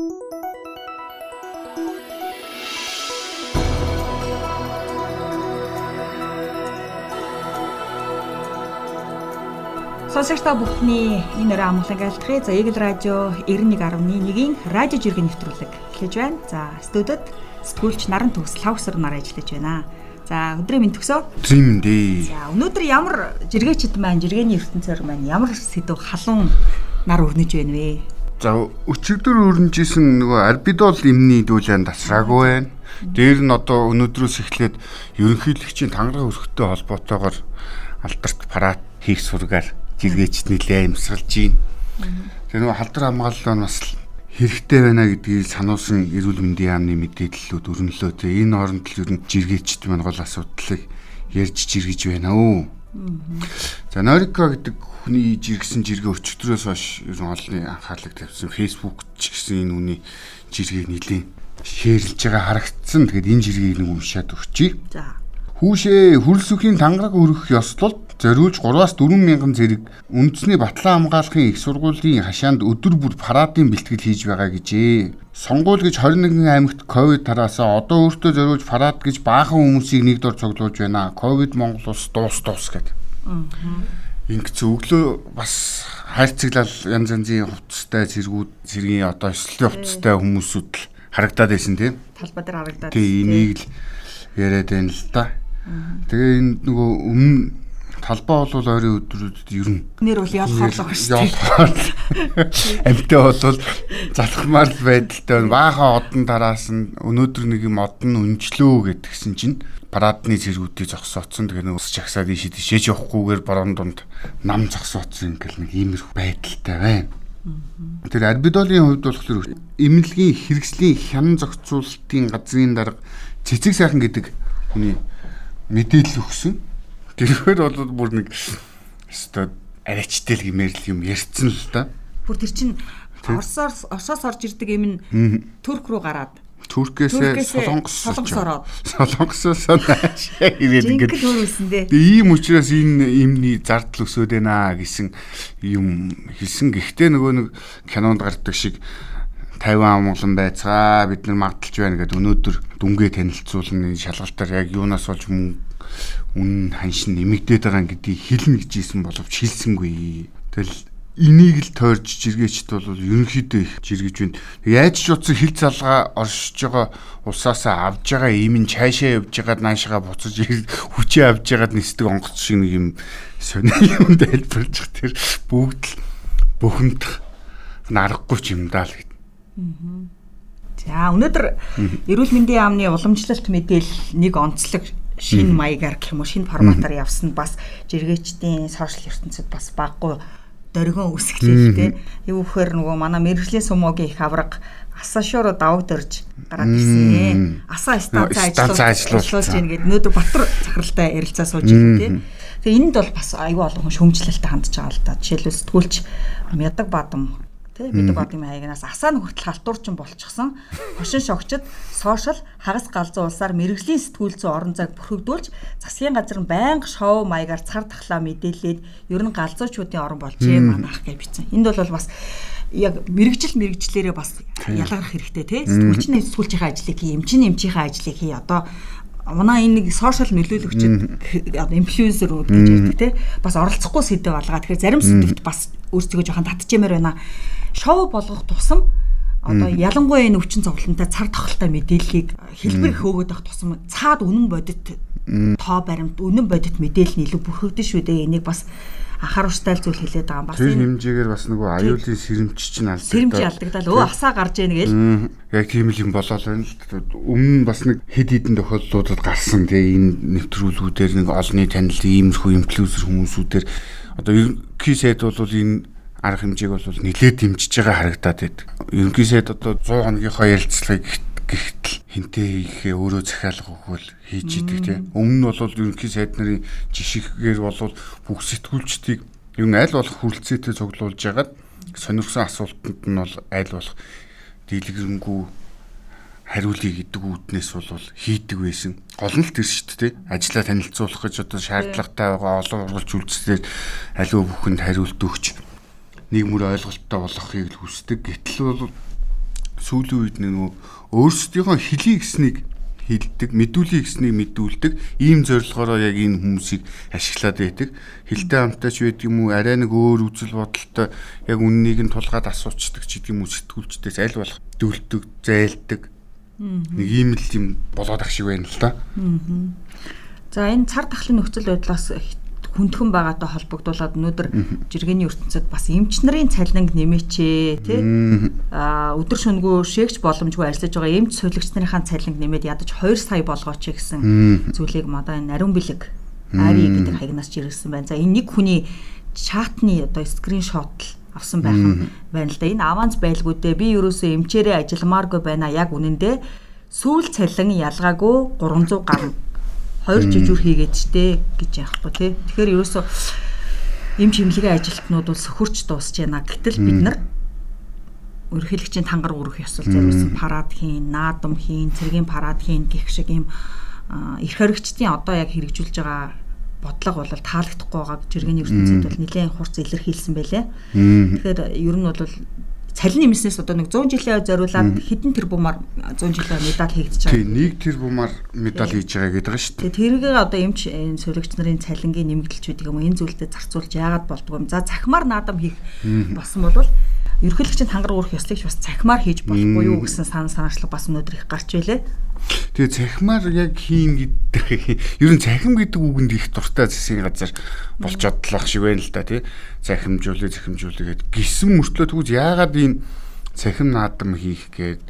Сонсогч та бүхний энэ өрөө амглан айлтгая. За Eagle Radio 91.1-ийн радио жиргэн нэвтрүүлэг эхлэж байна. За студид сэтгүүлч Наран Төгс Лавсар нар ажиллаж байна. За өдрийн мэнд төгсөө. Өдрийн мэндээ. За өнөөдөр ямар жиргээчд маань жиргэний ертөнцөөр маань ямар сэдв халуун нар өрнөж байна вэ? За өчигдөр өрнөжсэн нөгөө арбидол эмний дүүлэн тасраагүй байна. Дээр нь одоо өнөөдрөөс эхлээд ерөнхийлөгчийн тангараг өрхтөй холбоотойгоор алдарт парад хийх сургаар жиргээчд нэлээ амьсгалж байна. Тэр нөгөө халдвар хамгаалал нь бас хэрэгтэй байна гэдгийг сануулсан эрүүл мэндийн яамны мэдээллүүд өрнөлөө. Тэгээ энэ оронд л ер нь жиргээчд маань гол асуудлыг ярьж жиргэж байна өө. За Норика гэдэг хүний жиргсэн жиргээ өчтөрөөс хойш ер нь олонний анхаарлыг тавьсан. Facebook ч гэсэн энэ хүний жиргээг нэлийн шеэрлж байгаа харагдсан. Тэгэхээр энэ жиргэгийг нэг уншаад өгчий. За. Хүүшээ хөрөлсөхийн тангараг өргөх ёслолд зориулж 3-аас 4 мянган зэрэг үндэсний батлан хамгаалахын их сургуулийн хашаанд өдөр бүр парадын бэлтгэл хийж байгаа гэжээ. Сонгуул гэж 21 аймагт ковид тараасаа одоо өөртөө зориулж парад гэж баахан хүмүүсийг нэг дор цуглуулж байна. Ковид Монгол улс дуус дуус гэдэг. Ингээд зөвлөө бас хайрцаглал янз янзын хувцастай зэргүүд зэргийн одоо эслэлийн хувцастай хүмүүсүүд л харагдаад байсан тийм. Талбай дээр харагдаад. Тэгээ энийг л яриад байна л да. Тэгээ энэ нөгөө өмнө талбай бол ойрын өдрүүдэд ер нь нэр бол ялхаар л байгаа шүү дээ. амттай бол залхмаар л байдалтай байна. Баахан одон тараас нь өнөөдөр нэг юм одон өнчлөө гэдгсэн чинь парадны зэргүүдийг зогсооцсон. Тэгээ нэг ус чагсаад ийшээ тийшээж явахгүйгээр борон донд нам зогсооцсон ингээл нэг иймэрхүү байдалтай байна. Тэр арбидолын хувьд болохоор эмнэлгийн хэрэгслийн хянан зохицуулалтын газрын дарга цэцэг сайхан гэдэг хүний мэдээлэл өгсөн. Тэрхээр бол бүр нэг өстой арайчтай л гэмээр л юм ярьцсан л да. Бүр тэр чин Оросоор Оросоос орж ирдэг юм нь Турк руу гараад Туркээсээ солонгос солонгос ороод солонгосоос наашаа ирээд ингээд ингээд хөрвсөн дээ. ийм учраас энэ юмний зардал өсөд байна гэсэн юм хэлсэн. Гэхдээ нөгөө нэг кинонд гардаг шиг 50 амглан байцгаа бид нар магталж байна гэдэг өнөөдөр дүнгээ танилцуулна шалгалтаар яг юунаас болж мөн үн ханшин нэмэгдээд байгаа гэдгийг хэлнэ гэж исэн боловч хэлсэнгүй. Тэгэл энийг л тойрж жиргээчд бол ерөнхийдөө их жиргэж байна. Яаж ч утсан хил залгаа оршиж байгаа усаасаа авж байгаа ийм нь цаашаа явж байгаад наашаага буцаж хүчээ авж байгаад нисдэг онгоц шиг нэг юм сони юм тайлбарлаж байгаа тэр бүгд л бухимдах нарахгүй ч юм даа л гэд. За өнөөдөр эрүүл мэндийн яамны уламжлалт мэдээл нэг онцлог шинэ маягаар гэх юм уу? Шинэ форматаар явсан бас жиргээчдийн сошиал ертөнцид бас баггүй дөргөн үсгэлээ те. Юу гэхээр нөгөө манай мэрэгжлийн сумогийн их авраг асаашуур давагдорж гараад ирсэн. Асаа станц ажиллуулж байна гэдэг нөөдөр Батар захиралтай ярилцаа сууж байгаа те. Тэгээ энэнд бол бас аюу олон хүн шөмжлөлтөд хандж байгаа л да. Жишээлбэл сэтгүүлч Мядаг Бадам тий бид бадын хаягнаас асаа нь хүртэл халтуурчин болчихсон. Хошин шогчд сошиал хагас галзуу улсаар мэрэгжлийн сэтгүүл зүйн орон зайг бүрхэгдүүлж засгийн газар нь байнга шоу маягаар цар тахлаа мэдээлээд ер нь галзуучуудын орон болжээ манайх гэж бичсэн. Энд бол бас яг мэрэгжил мэрэгжлэрээ бас ялгарх хэрэгтэй тий сэтгүүлчний сэтгүүлчийн ажлыг хий, эмчийн эмчийн ажлыг хий. Одоо манай энэ нэг сошиал нөлөөлөгчд инфлюенсерүүд гэж ярьдаг те бас оролцохгүй сэдв алгаа. Тэгэхээр зарим сэдвт бас өөрсдөө жоохон татчихмээр байна. Шоу болгох тусам одоо ялангуяа энэ өвчин цовлонтой цар тохолтой мэдээллийг хэлбэр хөөгөөд авах тусам цаад үнэн бодит тоо баримт үнэн бодит мэдээлэл нь илүү бүрхэгдэн шүү дээ. Энийг бас анхааруулжтай зүйл хэлээд байгаа юм. Бас Тэр хэмжээгээр бас нөгөө аюулын сэрэмж чинь алдагдаад сэрэмж алдагдал. Өө асаа гарч ийн гээл. Яг тийм л юм болоод байна л өмнө бас нэг хэд хэдэн тохиолдлуудад гарсан тий энэ нэвтрүүлгүүдээр нэг олонний танил иймэрхүү инфлюенсер хүмүүсүүдээр. Одоо ерөнхий сайд бол энэ арга хэмжээг бол нэлээд дэмжиж байгаа харагдаад байдаг. Ерөнхий сайд одоо 100 хоногийнхоо ярилцлагыг гэхдээ хинтээ хийхээ өөрөө захиалга өгвөл хийж идэг тийм. Өмнө нь бол ерөнхий сайд нарын жишгээр бол бүх сэтгүүлчдийг ер нь аль болох хүрлцээтэй цуглуулж ягаад сонирхсан асуултанд нь бол аль болох дийлгэрэнгүй хариулъя гэдэг үүднээс бол хийдэг байсан. Гол нь л тэр шүү дээ. Ажлаа танилцуулах гэж одоо шаардлагатай байгаа олон ургалж үйлчлэлээр аливаа бүхэнд хариулт өгч нэг мөр ойлголттой болгохыг л хүсдэг. Гэтэл бол сүүлийн үед нэг өөрсдийнхөө хэлийг гэснийг хилдэг, мэдүүлэх гэснийг мэдүүлдэг. Ийм зорилгоороо яг энэ хүмүүсийг ашиглаад байдаг. Хилтэй хамтаач байдаг юм уу? Арай нэг өөр үзэл бодолтой яг үннийг нь тулгаад асуучдаг ч гэдэг юм уу сэтгүүлчдээс аль болох дүүлдэг, зайлдаг. Нэг ийм л юм болоод ах шиг байна л да. За энэ цар тахлын нөхцөл байдлаас хүндхэн байгаатай холбогдуулаад өнөөдөр жиргэний ертөнцид бас эмч нарын цалинг нэмээчээ тий? А өдөр шөнөгүй шээгч боломжгүй ажиллаж байгаа эмч сувилагч нарын цалинг нэмээд ядаж 2 сая болгооч гэсэн зүйлийг мадаа энэ ариун бэлэг ари гэдэг хаягнаас жиргсэн байна. За энэ нэг хүний чатны одоо скриншот л авсан байх нь байна л да. Энэ аванс байлгуудээ би ерөөсөө эмчээрээ ажилламааргүй байна. Яг үнэндээ сүүл цалин ялгаагүй 300 гаруй хоёр жижүүр хийгээд штэ гэж яахгүй тий. Тэгэхээр ерөөсөө им чимлэгийн ажилтнууд бол сөхөрч дуусж байна. Гэтэл бид нар ерөнхийлөгчийн тангар өрөх ёсол зориулсан парад хийн, наадам хийн, цэргийн парад хийн гэх шиг ийм эрх хоригчдын одоо яг хэрэгжүүлж байгаа бодлого бол таалагдахгүй байгааг жиргэний ертөнцид бол нэлээд хурц илэрхийлсэн байлээ. Тэгэхээр ер нь бол цалин нэмснээс одоо нэг 100 жилийн зориулаад хэдэн тэрбумаар 100 жилийн медаль хийгдэж байгаа. Тийм нэг тэрбумаар медаль хийж байгаа гэдэг нь шүү дээ. Тэргээ одоо эмч сувилагч нарын цалингийн нэмэгдэлч гэдэг юм уу энэ зүйлдээ зарцуулж яагаад болдгоо юм. За цахимаар наадам хийх болсон бол ерөнхийлөгчийн хангар уурах ёслыг бас цахимаар хийж болохгүй юу гэсэн санаа санаачлаг бас өнөөдөр их гарч байлээ. Тэгээ цахимаар яг хийн гэдэг ер нь цахим гэдэг үгэнд их дуртай засгийн газар болж бодлох шиг байна л да тий. Цахимжуулъя гэд гисэн мөртлөө тэгвэл яагаад ийм цахим наадам хийх гээд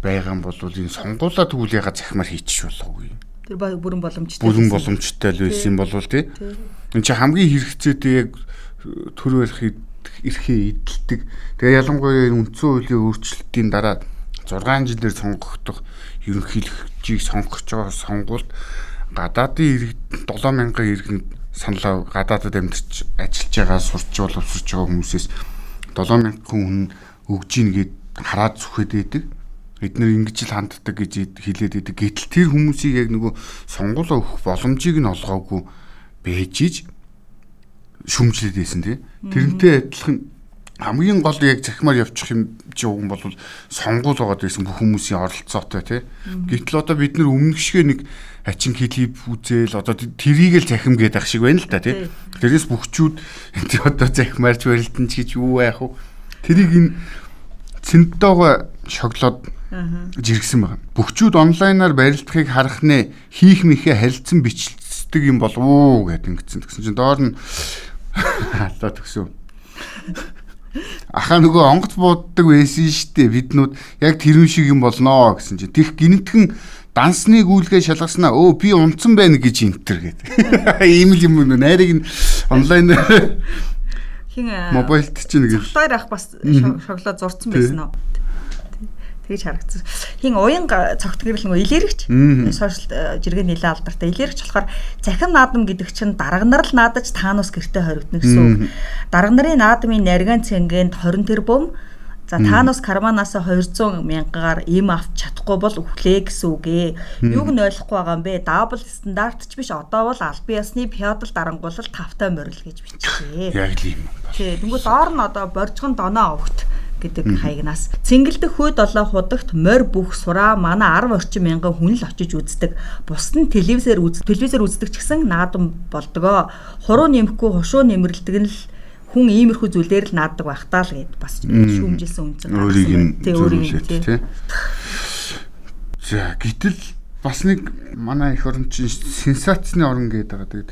байгаа юм бол энэ сонгуулаа тэгвэл ягаад цахимаар хийчих болохгүй. Тэр бүрэн боломжтой. Бүрэн боломжтой л байсан бол тий. Энд чи хамгийн хэрэгцээтэй яг төр барих эрхээ эдэлдэг. Тэгээ ялангуяа үндсэн хуулийн өөрчлөлтийн дараа 6 жилээр сонгогдох ерөнхийлөгчийг сонгож байгаа сонгуульд гадаадын иргэд 7000 иргэн саналаа гадаадад амьдарч ажиллаж байгаа сурч боловсрч байгаа хүмүүсээс 7000 хүн өгж ийн гэд хараад зүхэд байдаг. Эднэр ингэж л ханддаг гэж хэлээд байдаг. Гэтэл тэр хүмүүсийг яг нөгөө сонгуулаа өгөх боломжийг нь олгоогүй байж иж шүмжлээд байсан тий. Тэрнтэй адилхан хамгийн гол яг захимаар явчих юм чи уг нь бол сонгуул байгаад байсан бүх хүмүүсийн оролцоотой тий. Гэтэл одоо бид нар өмнө гişгэ нэг ачин клип үзээл одоо тэрийг л захим гэдэг ах шиг байна л да тий. Тэрээс бүхчүүд одоо захимаарч барилдан ч гэж юу байх вэ? Тэрийг энэ цэнттэйгоо шоглоод жиргсэн байна. Бүхчүүд онлайнаар барилдахыг харах нэ хийх мэхэ харилцан бичлдэг юм болов уу гэдэг ингэсэн. Тэгсэн чинь доор нь халаа тгсөн Ахаа нөгөө онгоц бууддаг байсан штэ биднүүд яг тэрүүн шиг юм болноо гэсэн чинь тех гинтгэн дансны гүйлгээ шалгаснаа өө би унтсан байна гэж интер гэдэг. Ийм л юм уу найрыг нь онлайн хин мобайлт чинь нэг. Хоёр ах бас шоглоо зурцсан байсан уу? Тэгж харагдсан. Хин уян цогт гэрэл нөгөө илэрэгч сошиал жиргэн нэлээ алдартай. Илэрэгч болохоор захим наадам гэдэг чинь дарга нар л наадаж таанус гэртээ хоригдно гэсэн үг. Дарга нарын наадмын нарийн цэнгэнд 20 тэрбум За таанус карманаас 200 мянгаар им авч чадахгүй бол өглөө гэсэн үг ээ. Юуг нь ойлгохгүй байгаа юм бэ? Дабл стандарт ч биш одоо бол аль биесны феодал дарангуулалт тавтай морил гэж бичжээ. Яг л юм. Тий, тэнгуү доор нь одоо боржгон доноо огт гэдэг хаягнаас цэнгэлдэх хүйд олоо худагт морь бүх сураа манай 10 орчим мянган хүн л очиж үздэг. Бус нь телевизээр үз телевизээр үздэг ч гэсэн наадам болдгоо. Хуруу нэмэхгүй хушуу нэмэрлдэг нь л хүн иймэрхүү зүйлээр л нааддаг байх таа л гэд бас шүүмжилсэн үнцэн гаргасан. Тэ өөрийг тий. За гэтэл бас нэг манай их орончин сенсацны орн гэдэг байгаа. Тэгээд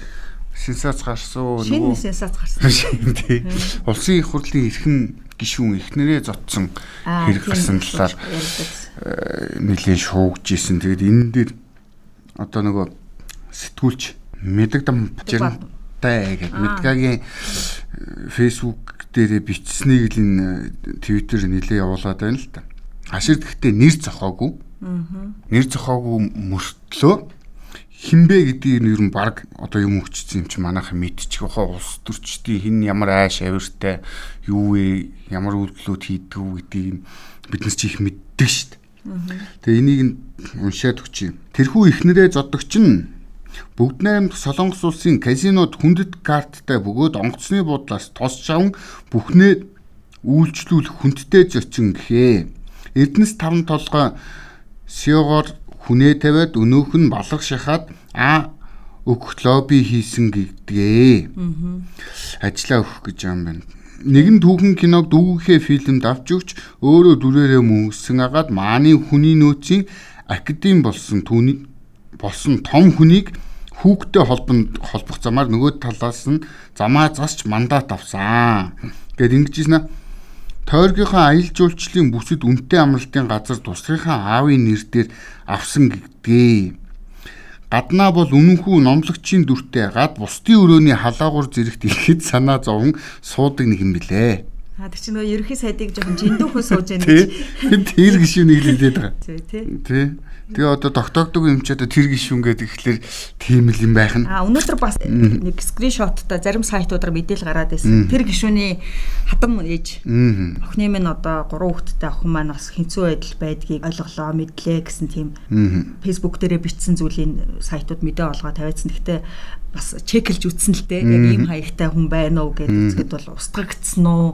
сенсац гарсан нөгөө сенсац гарсан. Тий. Улсын их хурлын эрхэм гишүүн ихнэрээ зодсон хэрэг гарсан талаар э, нэлээд шуугж исэн. Тэгээд энэ дээр одоо нөгөө сэтгүүлч мэдэгдам жирэнтэй гэдэг мэдгагийн фэйсбુક дээр бичснийг л энэ твиттер нэлээд явуулаад байна л да. Хашир гэхдээ нэр зохоогүй. Нэр зохоогүй мөртлөө хинбэ гэдгийг нь ер нь баг одоо юм өчсөн юм чи манайхан мэдчих واخа улс төрчдийн хин ямар ааш авиртай юу вэ ямар үйлдэлүүд хийдэг үү гэдгийг нь бид нар чи их мэддэг штт. Тэгээ энийг нь уншаад өгчий. Тэрхүү ихнэрээ зодогч нь бүгд найрамд Солонгос улсын казинод хүндэт карттай бөгөөд онгоцны буудлаас тос жавн бүхнээ үйлчлүүлэх хүндтэй зочин гэхээ. Эрдэнэс таван толгой Сиогоор хүнээ тавиад өнөөх нь балах шахаад а өгөх лобби хийсэн гэдгээ. Ажлаа өгөх гэж юм байна. Нэгэн түүхэн киног дүүхээ фильмд авч өгч өөрөө дүрээрээ мөнгөсөн агаад мааны хүний нөөцийн академи болсон түүний болсон том хүнийг хүүхдэд холбонд холбох замаар нөгөө талаас нь замаа засч мандат авсан. Гэт ингэж ийснэ тойргийнхаа аялал жуулчлалын бүсэд үнэтэй амралтын газар тусгийнхаа аавын нэрээр авсан гэдгээ. Гаднаа бол үнэнхүү номлогчийн дүртэй гад бусдын өрөөний халаагур зэрэгт ирэхэд санаа зовон суудаг нэг юм билээ. А тэр чинь нөгөө ерөнхий сайдыг жоохон жиндүүхөө сууж яана гэж. Тэр гişүнийг л хэлээд байгаа. Тий, тий. Тэгээ одоо тогтоогдог юм ч одоо тэр гişүн гэдэг ихлээр тийм л юм байх нь. А өнөөдөр бас нэг скриншоттой зарим сайтуудаар мэдээлэл гараад байсан. Тэр гişүний хатам ээж охины минь одоо 3 хүүхэдтэй охин маань бас хинцүү байдал байдгийг ойлголоо, мэдлээ гэсэн тийм фэйсбુક дээрээ бичсэн зүйлийн сайтууд мэдээ олгоо тавиадсан. Гэхдээ бас чекэлж үтсэн л дээ. Яг ийм хаягтай хүн байна уу гэдэг үзэхэд бол устгагдсан уу,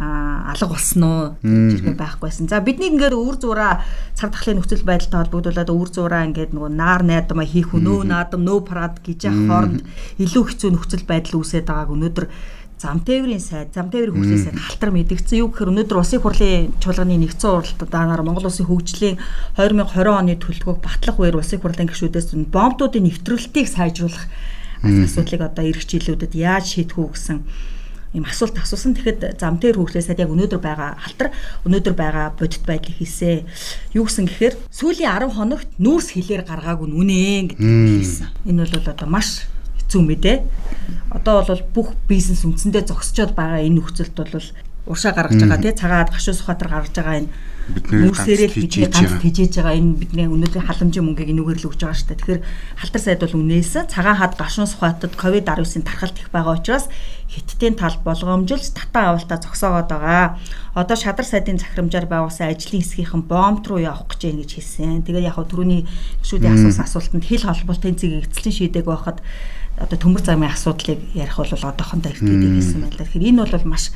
алга болсон уу? Зэрэг байхгүйсэн. За бидний ингээд өвөр зураа цаг тахлын нөхцөл байдалтай холбогдуулаад өвөр зураа ингээд нөгөө наар найдамаа хийх өнөө наадам нөө парад гэж явах хооронд илүү хэцүү нөхцөл байдал үүсээд байгааг өнөөдөр зам тээврийн сайд, зам тээврийн хөгжлийн сайд халтар мэдгдсэн. Юу гэхээр өнөөдөр улсын хурлын чуулганы нэгдсэн уралдаанаар Монгол улсын хөгжлийн 2020 оны төлөвлөгөөг батлах үеэр улсын хурлын гишүүдээс бомбдуудын нэвтрүүлтийг сайжруулах асуудлыг одоо эх жилүүдэд яаж шийдэх үү гэсэн ийм асуулт асуусан. Тэгэхэд зам дээр хүүхлээсээ яг өнөөдөр байгаа халтар өнөөдөр байгаа бодит байдлыг хийсэ. Юу гэсэн гэхээр сүүлийн 10 хоногт нүүрс хилээр гаргаагүй нүнэ гэдэг хэлсэн. Энэ бол одоо маш хэцүү мэдээ. Одоо бол бүх бизнес үндсэндээ зогсчод байгаа энэ нөхцөлд бол уршаа гаргаж байгаа тий цагаад гашуун сухатар гаргаж байгаа энэ бидний ганц бидний ганц тижээж байгаа энэ бидний өнөөдрийн халамжийн мөнгийг энүүгээр л өгж байгаа шүү дээ. Тэгэхээр халтар сайд бол үнээсэн цагаан хад гашуун сухатад ковид-19-ийн тархалт их байгаа учраас хиттийн тал болгоомжилж татан авалтаа зогсоогоод байгаа. Одоо шадар сайдын захирамжаар байгуулсан ажлын хэсгийнхэн бомб руу явах гэж байна гэж хэлсэн. Тэгээд яг түрүүний гişүүдийн асуусан асуултанд хэл холбоотой цэгийг эцэслэн шийдэг байхад одоо төмөр замын асуудлыг ярих бол одоохондоо гэдэг хэлсэн байна. Тэгэхээр энэ бол маш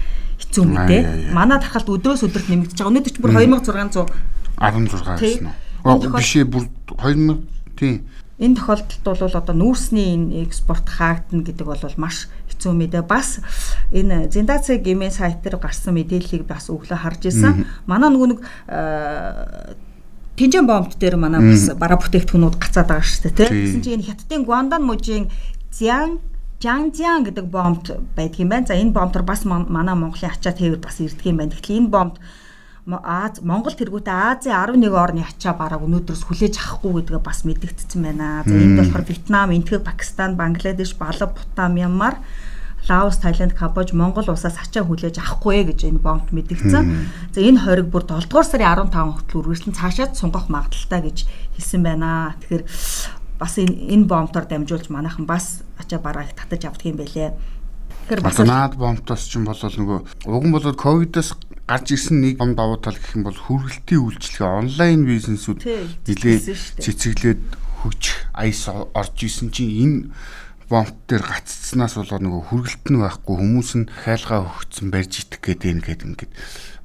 хэцүү мэдээ. Манай тархалт өдрөөс өдөрт нэмэгдэж байгаа. Өнөөдөр ч бүр 2600 16 гэсэн үү? Биш ээ бүр 2000 тийм. Энэ тохиолдолд бол одоо нүүрсний энэ экспорт хаагдана гэдэг бол маш хэцүү мэдээ. Бас энэ Зиндацы гэмээ сайт дээр гарсан мэдээллийг бас өглөө харж исэн. Манай нөгөө нэг Тинжэн бомбт дээр манай бас бараа бүтээгдэхүүнүүд гацаад байгаа шүү дээ тийм. Гэсэн чинь энэ хятадын Гуандан мужийн Зян Жангжиан гэдэг бомбт байдаг юм байна. За энэ бомбтор бас манай Монголын ачаа тээвэр бас ирдэг юм байна. Тэгэхээр энэ бомбт Аз Монгол тэргүүтээ Азийн 11 орны ачаа бараг өнөөдрөөс хүлээж авахгүй гэдгээ бас мэдэгдсэн байна. За энд болохоор Вьетнам, Энтхэг, Пакистан, Бангладеш, Балав, Бутан, Мянмар, Лаос, Таиланд, Камбож, Монгол улсаас ачаа хүлээж авахгүй гэж энэ бомбт мэдэгдсэн. За энэ хориг бүр 7 дугаар сарын 15 хүртэл үргэлжлэн цаашаад сунгах магадaltaй гэж хэлсэн байна. Тэгэхээр бас энэ бомбтоор дамжуулж манайхан бас ачаа бараа их татаж авдаг юм байлээ. Тэгэхээр бас наад бомбтоос ч юм бол нөгөө уг нь болоод ковидоос гарч ирсэн нэг бомб давуу тал гэх юм бол хүргэлтийн үйлчлэгээ онлайн бизнесүүд нэлээ цэцэглээд хүч аяс орж исэн чинь энэ бомб дээр гаццснаас болоод нөгөө хүргэлт нь байхгүй хүмүүс нь хайлгаа хөгцсөн барьж идэх гээд энэ гээд ингээд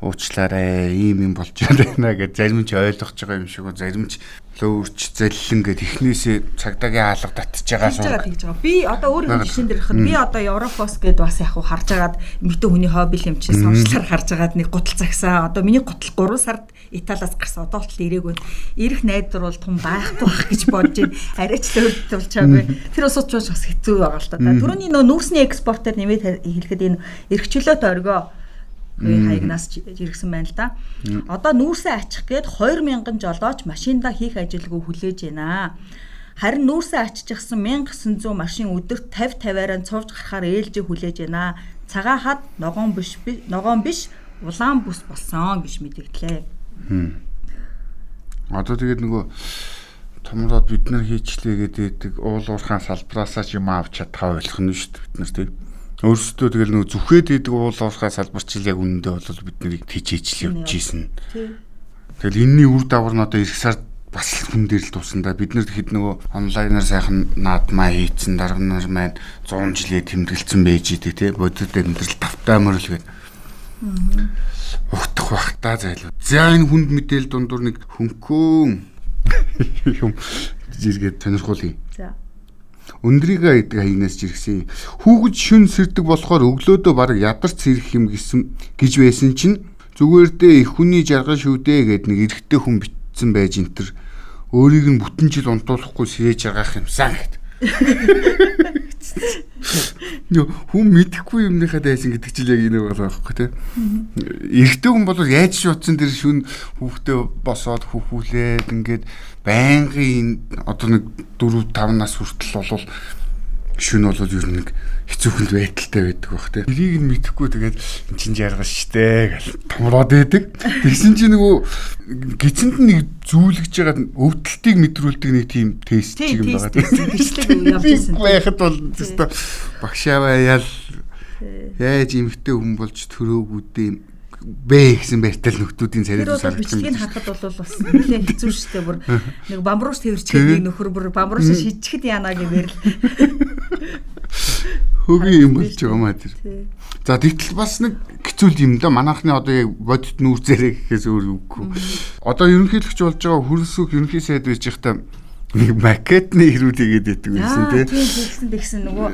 уучлаарай ийм юм болж байна гэж зарим нь ч ойлгож байгаа юм шиг зарим нь лөөрч заллин гэд ихнээсээ цагдаагийн хаалга татж байгаа шүү. Тэгж байгаа. Би одоо өөрийнхөө жишээн дээр хахад би одоо Европос гэд бас яг харж агаад эмэгтэй хүний хобби юм чи сонслоор харж агаад нэг гутал цагсаа одоо миний гутал 3 сард Италиас гарсан одоо болтол ирээгүй. Ирэх найдар бол тун байхгүй бах гэж бодож байна. Арайч төвлөлж чаагүй. Тэр ус учраас бас хэцүү байгаа л та. Төрөний нөө нүүрсний экспортер нэмээд хэлэхэд энэ эргчлөөт оргоо хувийн хаягнаас жиргсэн байна л да. Одоо нүүрсээ ачих гээд 2000 жолооч машиндаа хийх ажилгүй хүлээж байна. Харин нүүрсээ ачижсэн 1900 машин өдөрт 50 50-аараа цовж гарахаар ээлжээ хүлээж байна. Цагаан хад ногоон биш ногоон биш улаан бүс болсон гэж мэдгдлээ. Одоо тэгээд нөгөө томроод бид нар хийчлээ гэдэг уул уурхаан салбраасаа ч юм авч чадхаа ойлгох нь шүү дээ бид нар тийм Өөрсдөө тэгэл нөө зүхээд идэг уул уурхай салбарчил яг үнэндээ бол бид нарыг тийчээжл явж ийсэн. Тэгэл энэний үр дагавар нь одоо эх сард бас хүн дээр л тусандаа бид нар хэд нөгөө онлайнаар сайхан наадмаа хийцэн дарга нар маань 100 жилээ тэмдэглэсэн байж идэг те бодит амьдрал тавтай мөрөл гээд Ухтах бах та зайлуу. За энэ хүнд мэдээл дундуур нэг хөнкөөн юм зэрэгэд сонирхуулъя. За. Өндрийгээ гэдэг хаягнаас жиргсэн. Хүүхэд шүн сэрдэг болохоор өглөөдөө баг ядарч сэрэх юм гэсэн гэж байсан чинь зүгээр дээ их хүний жаргал шүү дээ гэд нэг эрэгтэй хүн битсэн байж энтер өөрийг нь бүтэн жил унтуулахгүй сэрэж агаах юмсан гэд. Нөө хүн мэдэхгүй юмныхаа дайсан гэдэг чил яг энэ байгаа байхгүй тий. Эрэгтэй хүн бол яаж шуудсан тэр шүн хүүхдээ босоод хүүхүүлээд ингээд байнгын одоо нэг 4 5 нас хүртэл болвол шүн бол ер нь нэг хэцүүхэнд байдалтай байдаг бах тий. Тэрийг нь мэдэхгүй тэгээд эн чинь жаргал штэ гэл томроод байдаг. Тэгсэн чинь нөгөө гизэнд нэг зүүлгэж байгаа өвдөлтийг мэдрүүлдэг нэг тийм тест чиг юм байгаа тий. Бичлэг явж ирсэн. Байхад бол зөвхөн багшааваа ял яаж эмхтэй хүн болж төрөөгүй дээ бэ гэсэн байртал нөхдүүдийн царайд санагдаж байна. Бичлэгийг харахад бол бас нэлээд хэцүү шттэ бүр нэг бамбарууш тэрчгээд нөхөр бүр бамбарууш шижчихэд яана гэвэл хөгийн юм болж байгаа маа тэр. За тэгтэл бас нэг хэцүү юм да. Манайхны одоо яг бодит нүүр зэрэг гэхээс өөр үггүй. Одоо ерөнхийлөгч болж байгаа хөрсөх ерөнхий сайд байж байхдаа нэг макетны хэрүүд игээд байдаг байсан тийм тэгсэн тэгсэн. Нөгөө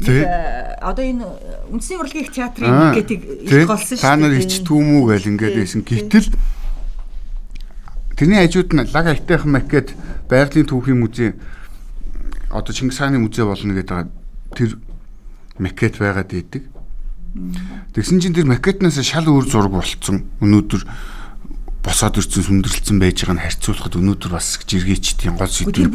одоо энэ үндэсний урлагийн их театрын макетыг их голсон шүү дээ. Та нар ичтгүү мүү гэл ингээд байсан. Гэтэл тэрний хажууд нь лаг айтайхан макет Байгалийн түүхийн музей одоо Чингис хааны музей болно гэдэг байгаа. Тэр макет байгаад идэг. Тэгсэн чинь тэр макетнаас шал өөр зураг болцсон. Өнөөдөр босоод ирсэн сүндэрлэлсэн байж байгааг нь харьцуулахад өнөөдөр бас жиргээчдийн гол сэдв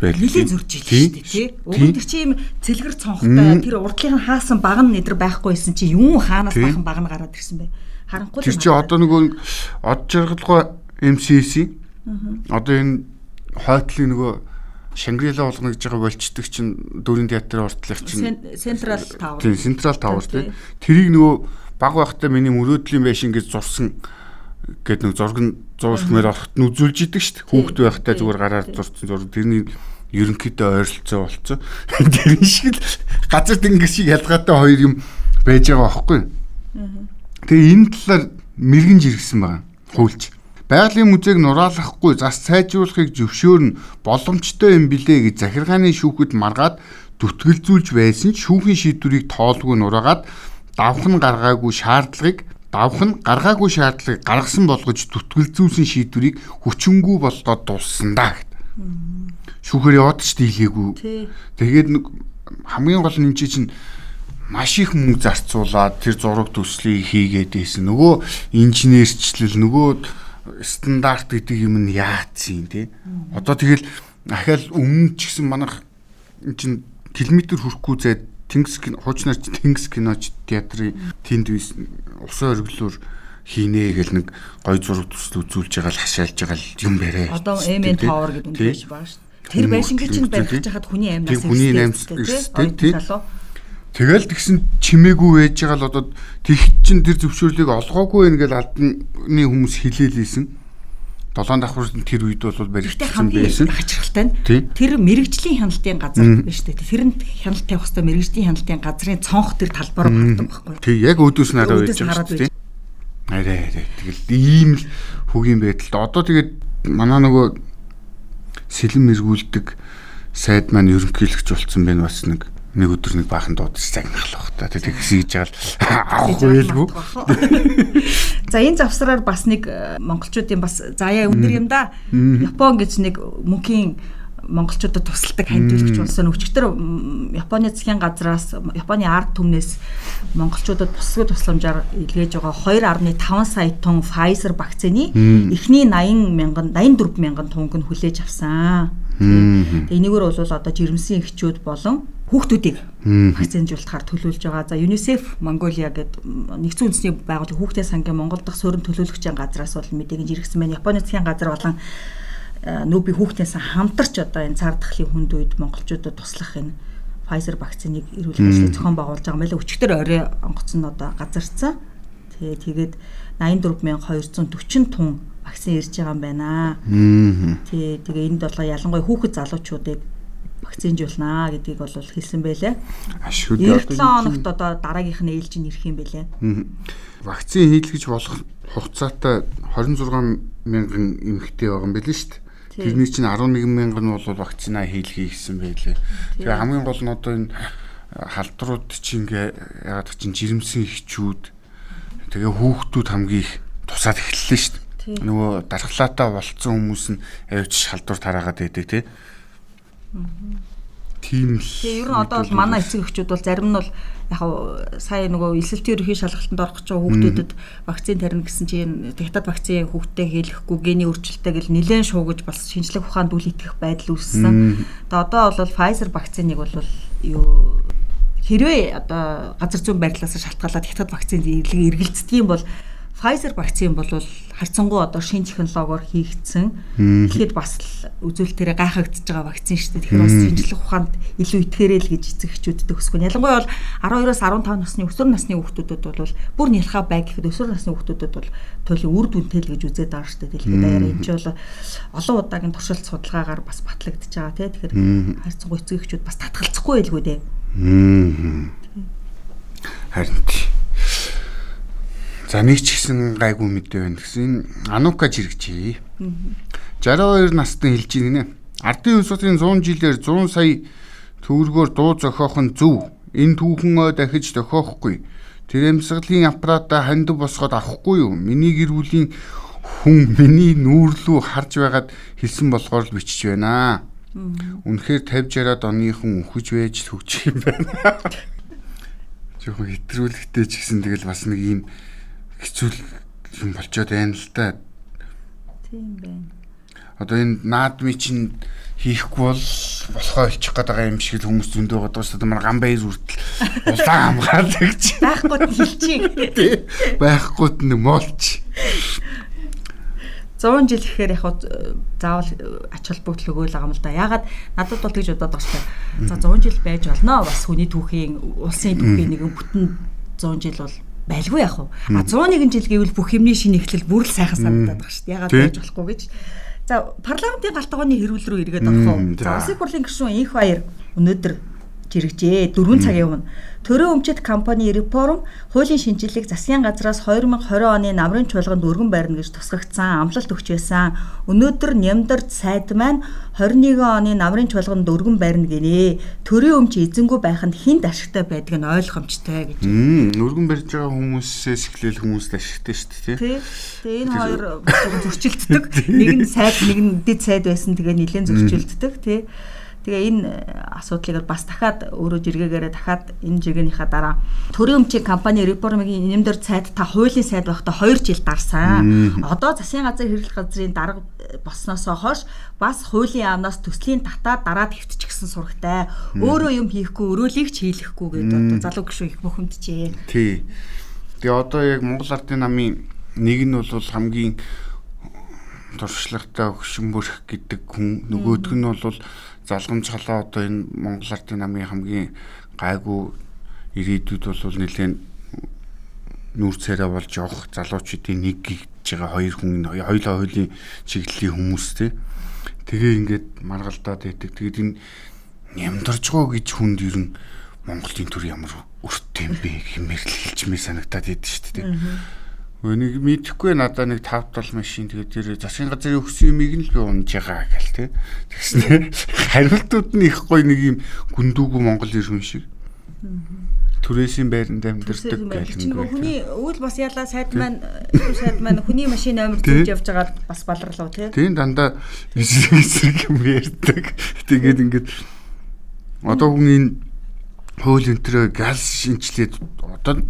байл. Нилийн зурж ил шүү дээ тий. Тэр чи юм цэлгэр цонхтой тэр урдлын хаасан баг нь нэдэр байхгүйсэн чи юу хаанаас бахан баг нь гараад ирсэн бэ? Харанхуй. Тэр чи одоо нөгөө од жаргалгой MCC одоо энэ хойтлын нөгөө Шангрила болгоно гэж байгаа болчдөг чинь дөрийн театрын уртлах чинь Central Tower. Тийм, Central Tower тийм. Тэрийг нөгөө баг байхдаа миний мөрөөдлийн байшин гэж зурсан гэд нэг зураг нь зурсмээр орохт нь үзүүлж идэг шүү дээ. Хүүхд байхдаа зүгээр гараар зурсан зураг тэрний ерөнхийдөө ойролцоо болцсон. Тэр шиг л газар тэнгис шиг ялгаатай хоёр юм байж байгаа байхгүй. Тэгээ энэ талаар мэрэгэн жиргсэн байгаа. Хуульч. Байгалийн музейг нураалгахгүй зас сайжруулахыг зөвшөөрн боломжтой юм билээ гэж захиргааны шүүхэд маргаад дүтгэлзүүлж байсан ч шүүхийн шийдвэрийг тоолгүй нураагаад давх нь гаргаагүй шаардлагыг давх нь гаргаагүй шаардлагыг гаргасан болгож дүтгэлзүүлсэн шийдвэрийг хүчингүй болгоод дууссан да гэд. Шүүхээр яваад ч дийлээгүй. Тэгээд нэг хамгийн гол нь энэ чинь маш их мөнгө зарцуулаад тэр зураг төслийг хийгээд байсан. Нөгөө инженерчлэл нөгөө стандарт гэдэг юм нь яатсан тий. Одоо тэгэл ахаал өмнө ч гэсэн манайх чинь километр хүрэхгүй зайд Тэнгис кино хуучнаарч Тэнгис киноч театрын тэнд усан оргилуур хийнэ гэл нэг гой зураг төсөл үзүүлж байгаа л хашаалж байгаа л юм бэрээ. Одоо Amen Tower гэдэг юм биш баа шүү. Тэр байшингийн чинь барьж хахад хүний амнаас ирсэн. Хүний амнаас ирсэн тийм. Тэгэл тэгсэн чимээгүй байж байгаа л одоо тэгт чин тэр зөвшөөрлийг олгоогүй байнгээл албаны хүмүүс хилээлээсэн. 7 давхрын тэр үед бол баригдсан байсан. Хачирхалтай нь тэр мэрэгжлийн хяналтын газар биш үү? Тэр нь хяналт тавих хэвээр мэрэгжлийн хяналтын газрын цонх тэр талбар багтдаг байхгүй юу? Тэг яг өдөөс нь хараад байж байгаа тийм. Арай арай. Тэгэл ийм л хөгийн байдалд одоо тэгээд манай нөгөө сэлэн мэргүүлдэг сайд маань ерөнхийлөгч болцсон байна бас нэг нэг өдөр нэг баахан дуудаж загнахлах та тэг тэгсэж байгаа авах байлгүй. За энэ завсраар бас нэг э, монголчуудын бас заяа өндөр юм да. Япон гэж нэг мөнхийн монголчуудад тусалдаг хандиулагч болсон өчигдөр Японы засгийн газраас Японы ард түмнээс монголчуудад бусгал тусламжаар илгээж байгаа 2.5 сая тонн Pfizer вакцины эхний 80 мянган 84 мянган тонг нь хүлээж авсан. Тэгээ энэгээр бол одоо жирэмсэн эхчүүд болон хүүхдүүдийг вакцинжуулахаар төлөвлөж байгаа. За UNICEF Mongolia гэдэг нэгдсэн үндэсний байгууллага хүүхдийн сангийн Монгол дахь суурин төлөөлөгчийн газраас бол мэдээг жиргсэн байна. Японы засгийн газар болон нүүби хүүхдээс хамтарч одоо энэ цар тахлын хүнд үед монголчуудад туслах энэ Pfizer вакциныг эрүүл мэндийн зохион байгуулж байгаа мэлээ. Өчигдөр орой онгоц нь одоо газарсан. Тэгээ тэгээд 84240 тонн вакцин ирж байгаа юм байна. Тий, тэгээ энд бол ялангуяа хүүхэд залуучуудыг вакцинжуулнаа гэдгийг бол хэлсэн байлээ. Ашгүй 7 хоногт одоо дараагийнх нь ээлж нь ирэх юм байлээ. Вакцин хийлгэж болох хугацаатай 26 мянган эмэгтэй байгаа юм нь шүү дээ. Тэрний чинь 11 мянган нь бол вакцина хийлгэе гэсэн байлээ. Тэгээ хамгийн гол нь одоо энэ халдрууд чинь ингээ ягаад чинь жирэмсэн ихчүүд тэгээ хүүхдүүд хамгийн их тусаад эхэллээ шүү дээ. Нөгөө дархлаатаа болцсон хүмүүс нь авч халдвар тараагаад байдаг тий. Тийм л. Тэгээ ер нь одоо бол манай эцэг эхчүүд бол зарим нь бол яг сая нөгөө эсэлтийн ерөнхий шалгалтанд орох гэж хүүхдүүдэд вакцин тарина гэсэн чинь диктат вакцин хүүхдэд хийлэхгүй гений өөрчлөлттэй гэл нэлээд шуугаж бас шинжлэх ухаанд үл итгэх байдал үүссэн. Тэгээ одоо бол Pfizer вакциныг бол юу хэрвээ одоо газар зүйн байрлалаас шалтгаалаад диктат вакцин эргэлздэг юм бол Pfizer вакцин бол харьцангуй одоо шинэ технологиор хийгдсэн. Тэгэхэд бас л үзүүлэлтээр гайхагдж байгаа вакцин шүү дээ. Тэгэхээр бас шинжлэх ухаанд илүү итгээрэй л гэж эцэг эхчүүдэд өсгөн. Ялангуяа бол 12-оос 15 насны өсвөр насны хүүхдүүдэд бол бүр нялхаа бай гэхэд өсвөр насны хүүхдүүдэд бол туйлын үр дүнтэй л гэж үзээд байгаа шүү дээ. Дэлхийд даяар энэ ч бол олон удаагийн туршилт судалгаагаар бас батлагдж байгаа тий. Тэгэхээр харьцангуй эцэг эхчүүд бас татгалзахгүй байлгүй дээ. Харин тий За нэг ч гэсэн гайгүй мэдээ байна гэсэн Анука жирэгчээ. 62 настай хэлж байна. Ардын улсын 100 жилээр 100 сая төгрөгөөр дуу зохиох нь зөв. Энэ түүхэн ой дахиж зохиохгүй. Тэр амьсгалын аппаратаа хандив босгоод авахгүй юу? Миний гэр бүлийн хүн миний нүүрлүү харж байгаад хэлсэн болохоор л бичиж байна. Үнэхээр 50 60-аад оныхон үхэж байж төгчих юм байна. Жохоо хэтрүүлэгтэй ч гэсэн тэгэл бас нэг юм хэцүү юм болчоод байна л да. Тийм байна. Одоо энэ наадмын чинь хийхгүй бол болохоо олчих гээд байгаа юм шиг л хүмүүс зөндөө бодож шүү дээ. Манай гамбайр үртэл улаан хамгаалдаг гэж. Байхгүй хэлчихье. Байхгүй нь молч. 100 жил гэхээр яг заавал ач холбогдол өгөөл байгаа юм л да. Ягаад надад бол тэгж байгаа шүү дээ. За 100 жил байж болно. Бас хүний түүхийн улсын түүхийн нэгэн бүтэн 100 жил бол байлгүй яах вэ? А 101 жил гэвэл бүх юмний шинэ эхлэл бүр л сайхан санагдаад байгаа шүү дээ. Ягаад байж болохгүй гэж. За парламентын галтгооны хэрүүл рүү эргээд орох уу? Улсын хурлын гишүүн инх баяр өнөөдөр жирэгжээ 4 цагийн өмнө Төрөө өмчит компани реформ хуулийн шинжилгээг засгийн газраас 2020 оны намрын чуулганд өргөн байрна гэж тусгагдсан амлалт өгч байсан. Өнөөдөр Нямдард сайд маань 21 оны намрын чуулганд өргөн байрна гинэ. Төрөө өмч эзэнгүү байх нь хинт ашигтай байдаг нь ойлгомжтой гэж. Өргөн барьж байгаа хүмүүсээс эхлээл хүмүүст ашигтай шүү дээ. Тий. Тэгээ энэ хоёр зөрчилддөг. Нэг нь сайд, нэг нь дэд сайд байсан. Тэгээ нэлээд зөрчилддөг. Тий. Тэгээ энэ асуудлыг бас дахиад өөрөө жиргээгээр дахиад энэ жиргэнийхаа дараа төрийн өмчийн компани реформын нэмдэр сайд та хуулийн сайд байхдаа 2 жил дарсан. Одоо засгийн газар хэрэглэх газрын дарга болсноосоо хойш бас хуулийн яамнаас төслийн татаад дараад хэвтчихсэн сурагтай. Өөрөө юм хийхгүй, өрөөлийг ч хийлэхгүй гэдэг одоо залуу гişүү их бухимджээ. Тий. Тэгээ одоо яг Монгол Ардын намын нэг нь бол хамгийн туршлагатай өгшөнбөрх гэдэг хүн нөгөөдг нь бол залгамж халаа одоо энэ Монгол Ардын намын хамгийн гайгүй ирээдүйд бол нэлээд нүүр царай болж явах залуучуудын нэг гэж байгаа хоёр хүн хоёулаа хуулийн чиглэлийн хүмүүс те. Тэгээ ингээд маргалдаад байдаг. Тэгээд энэ нямдарж гоо гэж хүнд ер нь Монголын төр ямар өртөө юм бэ хэмээр л хэлчмээ санагтаад идэв шүү дээ Нэг мэдэхгүй надаа нэг 5 7 машин тэгээд тэр засгийн газрын өгсөн юмыг нь л би унж байгаа гэл тэ. Тэгснэ хариултууд нь их гоё нэг юм гүндүүгүү Монгол иргэн шиг. Түрээсийн байранд амьдэрдэг гэх юм. Хүний өвөл бас яалаа сайд маань сайд маань хүний машин амир зүүж явж байгаа бас баларлуу тий. Тийм дандаа эсрэг эсрэг юм ярьдаг. Тэгээд ингээд одоо хүн энэ хууль өнтрөө газ шинчлээд одоо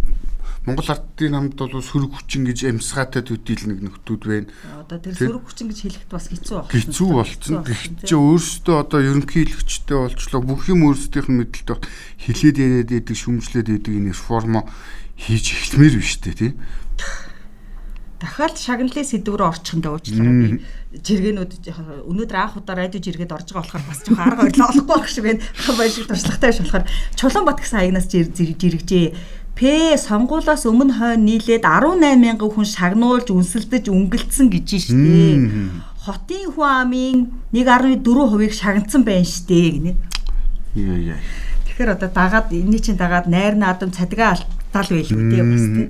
Монгол ардын намд бол сөрөг хүчин гэж амьсгаатай төдийл нэг нөхдүүд байна. Одоо тэр сөрөг хүчин гэж хэлэхэд бас хэцүү байна. Хэцүү болцсон. Тэгэх чинь өөрөөсөө одоо ерөнхийлөгчтэй болчлоо бүх юм өөрсдийнх нь мэдлэлтэй бат хилээд яриад идэг шүмжлээд идэг энэ реформо хийж эхлэмээр биш үү тий? дахиад шагналын сэдв рүү орчихондоо уучлаарай би жиргэнүүд өнөөдөр анх удаа радио жиргээд орж байгаа болохоор бас жоохон арга орлоо олохгүй байх шиг байна. Шиг туршлагатай биш болохоор Чулуунбат гэсэн аягнаас жиргэжээ. П сонгуулаас өмнө хойно нийлээд 18 мянган хүн шагнуулж үнсэлдэж өнгөлдсөн гэж штэ. Хотын хүн амын 1.4%-ийг шагнацсан байна штэ гинэ. Яа яа. Тэгэхээр одоо дагаад энэний чинь дагаад найр наадам цадгаа алдтал байлгүй тий бас тий.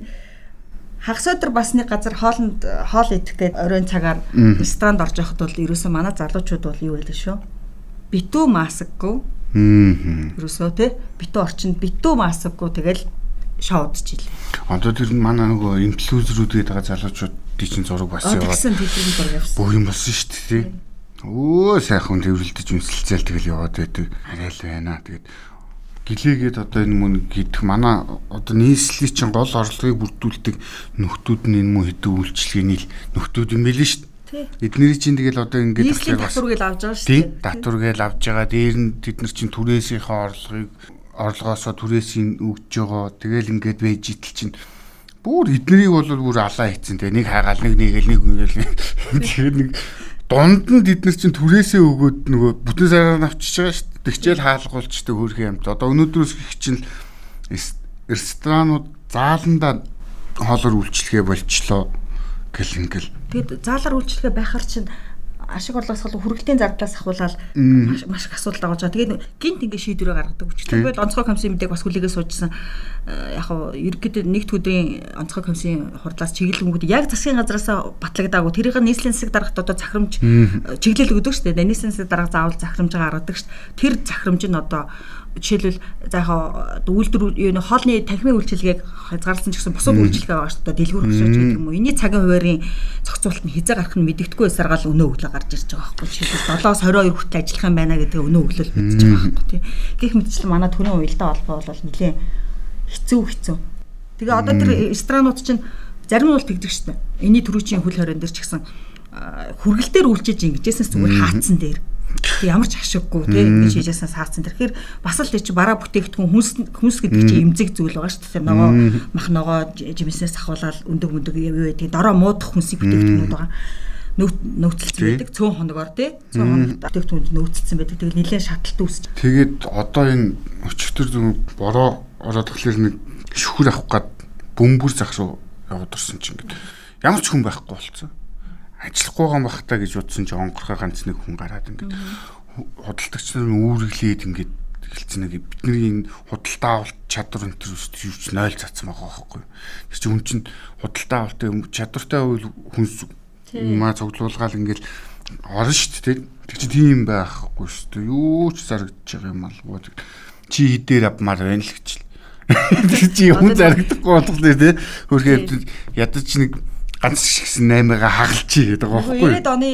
Хагас өдөр бас нэг газар хоолнд хоол идэх гээд оройн цагаар ресторанд орж явахд бол ерөөсөө манай залуучууд бол юу байлаа шүү. Битүү масаггүй. Мм. Ерөөсөө тий. Битүү орчинд битүү масаггүй тэгэл шоудж илээ. Одоо тэр манай нөгөө инфлюенсерүүд гэдэг байгаа залуучуудын чинь зураг бас яваад Тэгсэн тэтгэн зураг явсан. бүх юм болсон шүү дээ. Өө сайхан тэрвэрлдэж үнсэлцэл тэгэл яваад байдаг. Арай л байна. Тэгээд гэлээгээд одоо энэ мөн гэдэг манай одоо нийслэлийн чинь гол орлогыг бүрдүүлдэг нөхдүүд нь энэ мөн хэдэн үйлчлэгээний л нөхдүүд юм байл шүү дээ. Эднэрийн чинь тэгэл одоо ингээд бас- татварыг авч байгаа шүү дээ. татваргээл авж байгаа. Дээр нь тэд нар чинь түрээсийнхээ орлогыг орлогоосоо түрээсийн өгж байгаа. Тэгэл ингээд байж итэл чинь бүр эднэрийг бол бүр алаа хийцэн те нэг хагаал нэг нэгэл нэг ингээл тэгэхээр нэг дунд нь бид нар чинь түрээсээ өгөөд нөгөө бүтэн сараар авчиж байгаа шүү дээ. Тэгчээл хаалгуулчдаг хөрхи юмт. Одоо өнөөдрөөс их чинь ресторанууд зааландаа хоолоор үйлчлэгээ болчлоо гэл ингээл Тэгэд заалар үйлчлэгээ байхаар чинь ашиг орлогосгол хүргэлтийн зардлаас ахуулаад маш их асуудал байгаа. Тэгээд гинт ингээ шийдвэрээ гаргадаг үуч. Тэгвэл онцгой комиссын мэдээг бас хүлээгээ суужсан яг хав ерөнхийдөө нэгд өдрийн онцгой комиссын хурлаас чиглэлэнгүүд яг засгийн газараас батлагдаагүй тэрийг нийслэлийн засаг дарагт одоо захирамж чиглэл өгдөг шүү дээ. Нийслэлийн засаг дарга заавал захирамжаа гаргадаг шүү дээ. Тэр захирамж нь одоо жишээлбэл за яг үйлдвэр юу н хоолны танхимын үйлчилгээг хязгаарласан ч гэсэн бусад үйлчилгээ байгаа шүү дээ. Дэлгүүр хөшөөж гэдэг юм уу. Эний цагийн хуваарийн зохицуулалт нь хязгаар гарах нь мэдэгдэхгүй эсаргаал өнөө өглөө гарч ирж байгаа байхгүй. Жишээлбэл 7-оос 22 хүртэл ажиллах юм байна гэдэг өнөө өглөө мэдчихэж байгаа байхгүй тий. Гэх мэтчлэн манай төрийн уялдаа холбоо бол нэлээд хэцүү хэцүү. Тэгээ одоо тэр ресторанууд чинь зарим нь бол тэгдэг шүү дээ. Эний төрүүчийн хөл хорон дээр ч гэсэн а, хүргэл дээр үлчиж ингэжсэн зүгээр хаацсан дээр. Тэг ямар ч ашиггүй тий ингэ шийжсэн саацсан. Тэгэхээр бас л чи бараа бүтээгдэхүүн хүнс хүнс гэдэг чинь эмзэг зүйл байгаа шүү дээ. Ногоо мах ногоо жимснээс ахуулаад өндөг өндөг юу байдаг. Дороо муудах хүнсийг бүтээгдэхүүнүүд байгаа нөөцөлцсөн байдаг цөөн хоногор тий цөөн хоногт бүтээгдэхүүнд нөөцөлцсөн байдаг. Тэгэл нэлээд шатлалт үүсч. Тэгээд одоо энэ өчигдөр зөв бороо ороод тэгэхээр нэг шүхэр авах гад бөмбөр зах руу яваад орсон чинь ингээд ямар ч хүн байхгүй болцсон. Ажиллахгүй байгаа юм бах та гэж бодсон чинь онгорхой ганц нэг хүн гараад ингээд худалдагч нар үүрэглээд ингээд эхэлсэн нэг бидний энэ худалдаа авалт чадвар энэ төр юу ч 0 цацсан байгаа байхгүй. Тэр чинь хүн чинь худалдаа авалтын чадвартай үйл хүнс маа цуглуулгаал ингээд орно шүү дээ. Тэг чи тийм байхгүй шүү дээ. Юу ч байгаа юм алгуу. Чи хідээр авмаар байна л гэж. Тэг чи хүн зарагдахгүй болохгүй тий. Хөрхөө ядаж нэг ганц шигсэн 8-ага хагалчи гэдэг байгаа байхгүй. 90-ад оны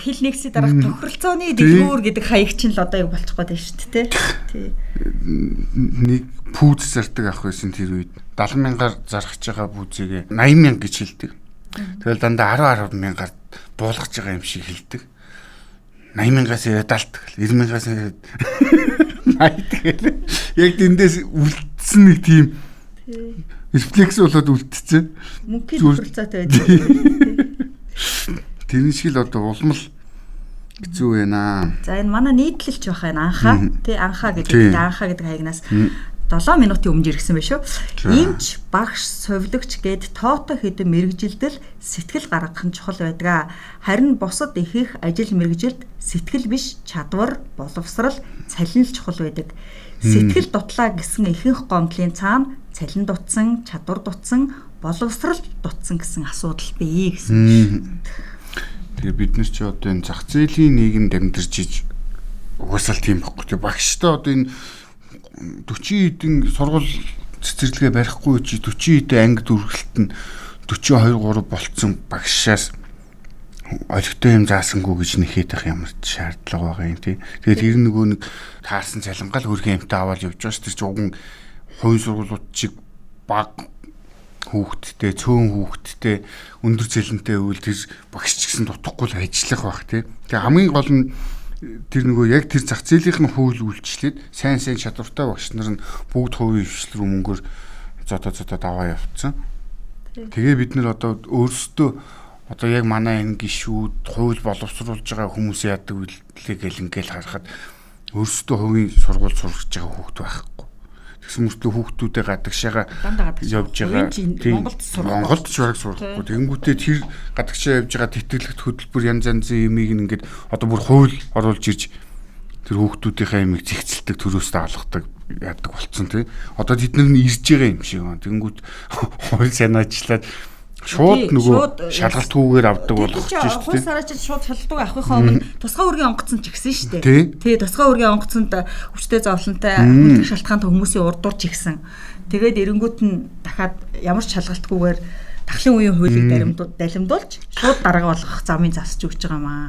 хил нэгсийн дараах тохиролцооны дэлгүүр гэдэг хаяг чинь л одоо юу болчих гээд байна шүү дээ тий. Нэг пүүз зардаг ах байсан тэр үед 70 мянгаар зархаж байгаа пүүзийг 80 мянга гэж хэлдэг. Тэгэл дандаа 10 10 мянгаар буулгаж байгаа юм шиг хэлдэг. 80 мянгаас ирээд даалт. 90 мянгаас ирээд 80 тэгэл. Яг тэндээс үлдсэн нэг тийм рефлекс болоод үлдсэн. Мөнхийн тохиролцоотой байдаг. Тэр шиг л одоо улмал хэцүү байна. За энэ манай нийтлэлч байх энэ анхаа тий анхаа гэдэг анхаа гэдэг хаягнаас 7 минутын өмнө иргсэн байх шүү. Имч, багш, совилогч гээд тоото хэдэн мэрэгжилдэл сэтгэл гаргах нь чухал байдаг. Харин бусад ихэнх ажил мэрэгжилд сэтгэл биш чадвар, боловсрал, цалин л чухал байдаг. Сэтгэл дутлаа гэсэн ихэнх гомдлын цаана цалин дутсан, чадвар дутсан, боловсрал дутсан гэсэн асуудал бий гэсэн. Тэгээ бид нар чи одоо энэ зах зээлийн нийгэмд амьдарч иж угсаал тийм бохгүй. Тэгээ багштай одоо энэ 40 хэдэн сургууль цэцэрлэгээ барихгүй чи 40 хэдэн анги дүргэлт нь 42 3 болцсон багшаас олигтой юм заасангүй гэж ямар ч шаардлага байгаа юм тий. Тэгээд тэр нөгөө нэг таарсан цалингаал хөрхөн юмтай аваад явж байгаа шүү дээ. Чи уган хувийн сургуулиуд чиг баг хүүхдтэй, цөөн хүүхдтэй, өндөр цалинтай үйл тэр багш ч гэсэн дутхгүй л ажиллах байх тий. Тэгээ хамгийн гол нь тэр нөгөө яг тэр зах зээлийнх нь хууль үйлчлээд сайн сайн чадвартай багш нар нь бүгд хувийн хвшил рүү мөнгөөр зодоо зодоо даваа явцсан. Тэгээ бид нар одоо өөрсдөө одоо яг манай энэ гişүүд хууль боловсруулж байгаа хүмүүс яадаг үйлдэлээ гэл ингээл харахад өөрсдөө хувийн сургууль сургаж байгаа хүүхд байхгүй. Тэгсэн мөртлөө хүүхдүүдээ гадагшаага явж байгаа. Монголд. Монголд ч бараг сурахгүй. Тэнгүүтээ тэр гадагшаа явж байгаа тэтгэлэгт хөтөлбөр янз янзын юмыг ингээд одоо бүр хууль оруулж ирж тэр хүүхдүүдийнхээ ямиг зихцэлдэг төрөөсөө алгадаг яадаг болцсон тий. Одоо тэд нар нь ирж байгаа юм шиг байна. Тэнгүүт хууль санаачлаад шууд нөгөө шалгалтгүйгээр авдаг болох ч шүү дээ. Хууль сараач шууд шалгалдаг авахынхаа өмнө тусгай үргийн онгоцон ч гисэн шүү дээ. Тий, тусгай үргийн онгоцонд хүчтэй зовлонтой үлдэх шалтгаантай хүмүүсийн урдуур ч гисэн. Тэгээд эренгүүт нь дахиад ямар ч шалгалтгүйгээр тахлын үеийн хуулийг далимдуулж шууд дарга болгох замыг засч өгч байгаа маа.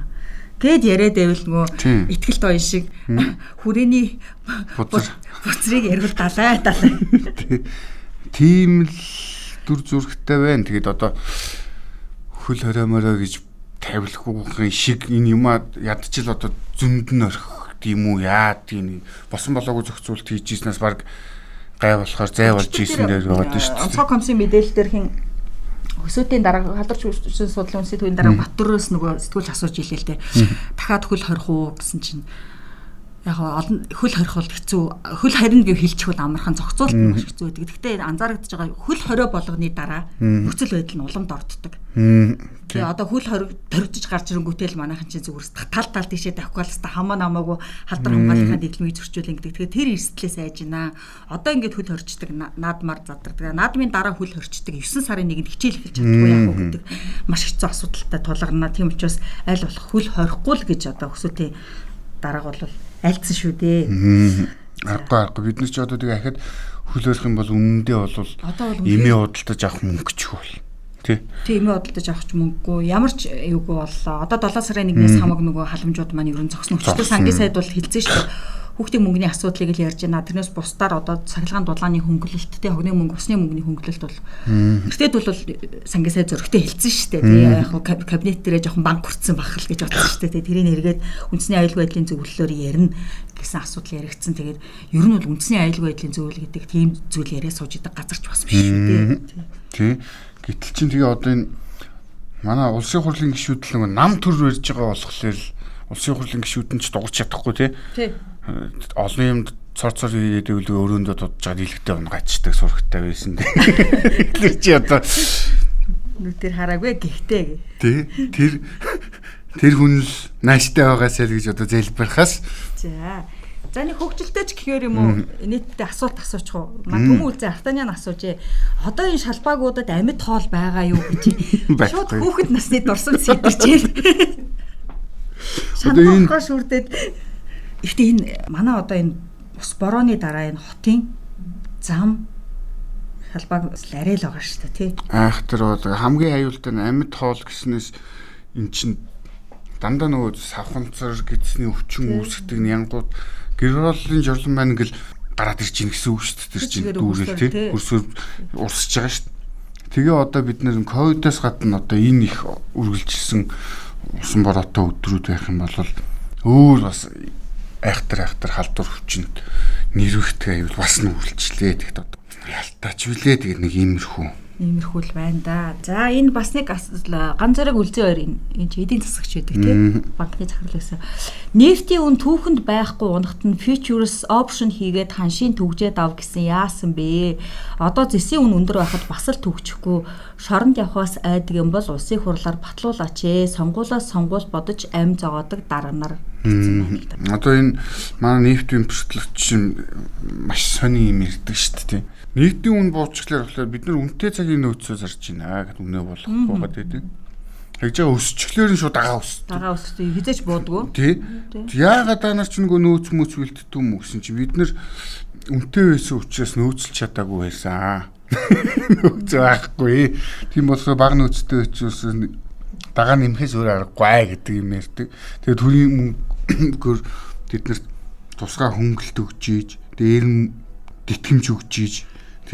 Тэгэд яриад байвал нөгөө ихтгэлт оён шиг хүрээний буцрыг ярил далай далай. Тийм л дүр зургтай байна. Тэгээд одоо хөл хориомороо гэж тавилахгүйхэн шиг энэ юмаа ядчил одоо зөнд нь орхих тийм үү яа тийм босон болоогүй зохицуулт хийж ийснээс баг гай болохоор зай болж ийсэн дээр байгаа шүү дээ. Онцгой комсын мэдээлэл дээр хин Өсөөтийн дараа халдварч үсгийн судлалын үндэсний төвийн дараа Батөрөөс нөгөө сэтгүүлч асууж илээ л дээ. Дахиад хөл хорих уу гэсэн чинь яг олон хөл хорих бол хэцүү хөл харин гэв хэлчихвэл амархан зохицуулт нь маш хэцүү байдаг. Гэхдээ анзаарэгдэж байгаа хөл хорио болгоны дараа нөхцөл байдал нь уламд орддог. Тэгээ одоо хөл хориг торигдож гарч ирэнгүүтэл манайхан чинь зүгээр тал тал тийшээ хэвээр хамаа намаагүй халдвар хамгаалахын дэглэмийг зөрчүүлэн гэдэг. Тэгэхээр тэр эрсдлээс айж байна. Одоо ингээд хөл хорчдаг наадмаар задардаг. Наадмын дараа хөл хорчдаг 9 сарын нэгэнд хичээл эхэлж чадахгүй яах вэ гэдэг маш хэцүү асуудалтай тулгарна. Тийм учраас аль болох хөл хорихгүй л гэж одоо өсөтийн дараага бол альцсан шүү дээ. Аргагүй аргагүй бид нар ч одоо тэгээ ахад хөлөөрөх юм бол үнэндээ бол эмээ худалдаж авах мөнгө ч хөл. Тий. Тий эмээ худалдаж авах ч мөнгөгүй ямар ч юугүй боллоо. Одоо 7 сарын 1-ээс хамаг нөгөө халамжууд маань ерөн зогсно. Өчтөр сангийн сайд бол хэлсэн шүү дээ хүүхдийн мөнгөний асуудлыг л ярьж байна. Тэрнээс бусдаар одоо цахилгаан дулааны хөнгөлөлттэй хогны мөнгө, усны мөнгөний хөнгөлөлт бол эртэд бол сангийн сайд зөрөгтэй хэлсэн шүү дээ. Тэгээ яг кабинет дээрээ жоохон банк хүртсэн бах л гэж бодсон шүү дээ. Тэрийг нэргээд үндэсний аюулгүй байдлын зөвлөлөөр ярина гэсэн асуудал яригдсан. Тэгээд ер нь бол үндэсний аюулгүй байдлын зөвлөл гэдэг тийм зүйл яриа сууж идэг газар ч бас биш шүү дээ. Тий. Гэтэл чинь тэгээ одоо энэ манай улсын хурлын гишүүд л нэг нам төр барьж байгаа болохоор улсын хурлын гишүүд нь ч дуурч чадахгүй тий олон юмд цор цор хийгээд өвлөө өрөөндөө дудаж байгаа дийлэгтэй унгачдаг сурагтай байсан. Тэр чи одоо нүд тэр хараагүй гэхдээ тий тэр тэр хүн л нааштай байгаасаа л гэж одоо зэлбэрхаас за За нэг хөгжилтэй ч гэхээр юм уу нийтдээ асуулт асуучих уу? Ман төмөн үлзээ артанян асуужээ. Одоо энэ шалбаагуудад амьд хоол байгаа юу гэж. Шууд хүүхэд насны дурсам сэтэрч байна. Шанаа ухаа шүрдээд Гэхдээ энэ манай одоо энэ ус борооны дараа энэ хотын зам шалбаг арай л байгаа шүү дээ тий. Аах тэр бол хамгийн аюултай нь амьд хоол гэснээс эн чин дандаа нөгөө савханцар гэдсний өвчин үүсгдэг нянгууд гэр ороллын жорлон маань ингээл гараад ирж ийн гэсэн үг шүү дээ. Тэр чин дүүрэл тий. Өрсөөр урсж байгаа шүү. Тэгээ одоо бид нэр ковидоос гадна одоо энэ их үргэлжилсэн усан бороотой өдрүүд байх юм бол өөр бас айхтар айхтар халдвар хүчинд нэрвэхтэй аюул бас нь үйлчлээ тэгэд одоо. Ялтаач үлээ тэгээд нэг иймэрхүү иймэрхүү л байна да. За энэ бас нэг ганц зэрэг үлзий хоёр энэ эдийн засагч байдаг тийм банкны захирал байсан. Нефтийн үн түүхэнд байхгүй унахт нь futures option хийгээд ханшийн төгжээд ав гэсэн яасан бэ? Одоо зэсийн үн өндөр байхад бас л төгжихгүй шоронд явхаас айдаг юм бол улсын хурлаар батлуулаач ээ. Сонгуулаас сонгуул бодож ам зогоодог дарга нар Одоо энэ манай нефтийн импортлогч маш сони юм ирдэг шүү дээ Нэгдийн үн буучглаар болохоор бид нар үнэтэй цагийн нөөцөө зарж байна гэдэг үнэ болох байгаад байдаг. Тэгж байгаа өсчлөөр нь шууд дагаа өс. Дагаа өстэй хизээч буудгүй. Тий. Яагаад та нар ч нөгөө нөөц мөц бэлддэг юм гэсэн чи бид нар үнэтэй байсан учраас нөөцлж чадаагүй байсан. Нөөц байхгүй. Тийм болохоор баг нөөцтэй учраас дагаа нэмэхээс өөр аргагүй гэдэг юм ярьдаг. Тэгээд төрийн мөнгөөр бид нарт тусгай хөнгөлт өгч ийж дээр нь тэтгэмж өгч ийж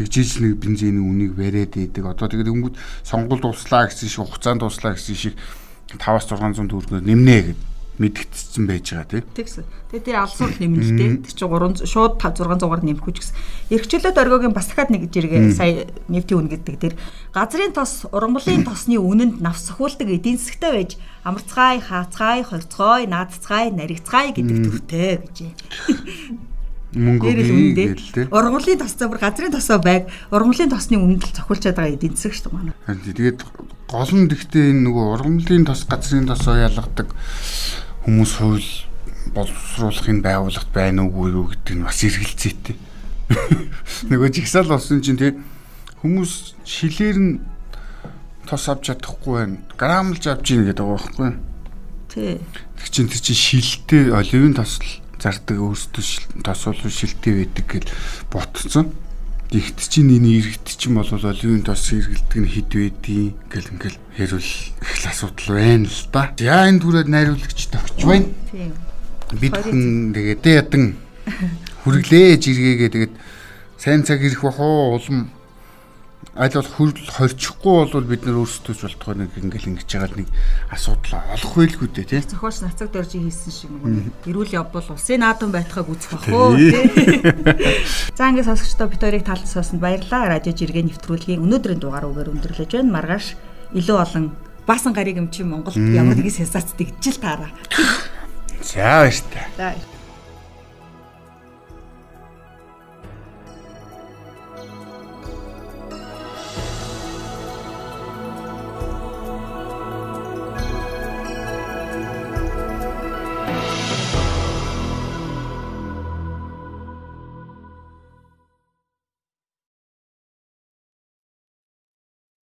тэгжиж нэг бензиний үнийг бариад идэг. Одоо тэгээд өнгөд сонгуул дуслаа гэсэн шиг хугацаанд дуслаа гэсэн шиг 5-600 төгрөгөөр нэмнэ гэд мэдгдсэн байж байгаа тийм. Тэгсэн. Тэгээд тэр алсуул нэмнэ л дээ. Тэр чинь 3 шууд 600-аар нэмэхгүй ч гэсэн. Эрхчлөлт оргиогийн бас дахиад нэг жиргээ сая нефтийн үн гэдэг тэр газрын тос ургамлын тосны үнэнд навсахуулдаг эдийн засгтай байж амарцгай, хаацгай, хорцгой, наадцгай, наригцгай гэдэг төртэй гэжээ мөнгө гэлтэй. Ургамлын тосцоо бүр газрын тосоо байг ургамлын тосны өмнөд л цохиулчаад байгаа эдийн засаг шүү дээ манай. Тэгээд гол нь гэхдээ энэ нөгөө ургамлын тос газрын тосоо ялгадаг хүмүүс хууль боловсруулахын байгууллагт байна уугүй юу гэдэг нь бас эргэлзээтэй. Нөгөө жигсаал болсон чинь тий хүмүүс шилээр нь тос авч чадахгүй байна. Грамлж авч ийн гэдэг байгаа байхгүй. Тий. Тэг чин тэр чин шилтэй оливын тосл зардаг өөртөө тос бол шилтэй байдаг гэж ботцсон. Тэгт чинь энэ иргэд чинь бол оливын тос эргэлдэг нь хэд байдгийг гэл ингээл хэрвэл их асуудал байна л да. Яа энэ түрээд найруулагч тогч байна. Тийм. Бид хүн тэгээд ядан хүрглээж иргээгээ тэгээд сайн цаг ирэх бах уу улам аль бол хөрл хорчихгүй бол бид нар өөрсдөө ч болтгоо нэг ингээл ингэж байгаа нэг асуудал олох байлгүй дээ тий. Зохиолч нацаг дөрж хийсэн шиг нэг эрүүл явбал улсын наадам байтхаг үзэх бах уу тий. За ингээд сонсогчдоо бид хоёрыг талд соосонд баярлалаа. Радио жиргээ нэвтрүүлгийн өнөөдрийн дугаар үгээр өндөрлөж байна. Маргааш илүү олон баасан гариг юм чи Монголд ямар нэгэн сенсац тэгжил таараа. За баяр та. За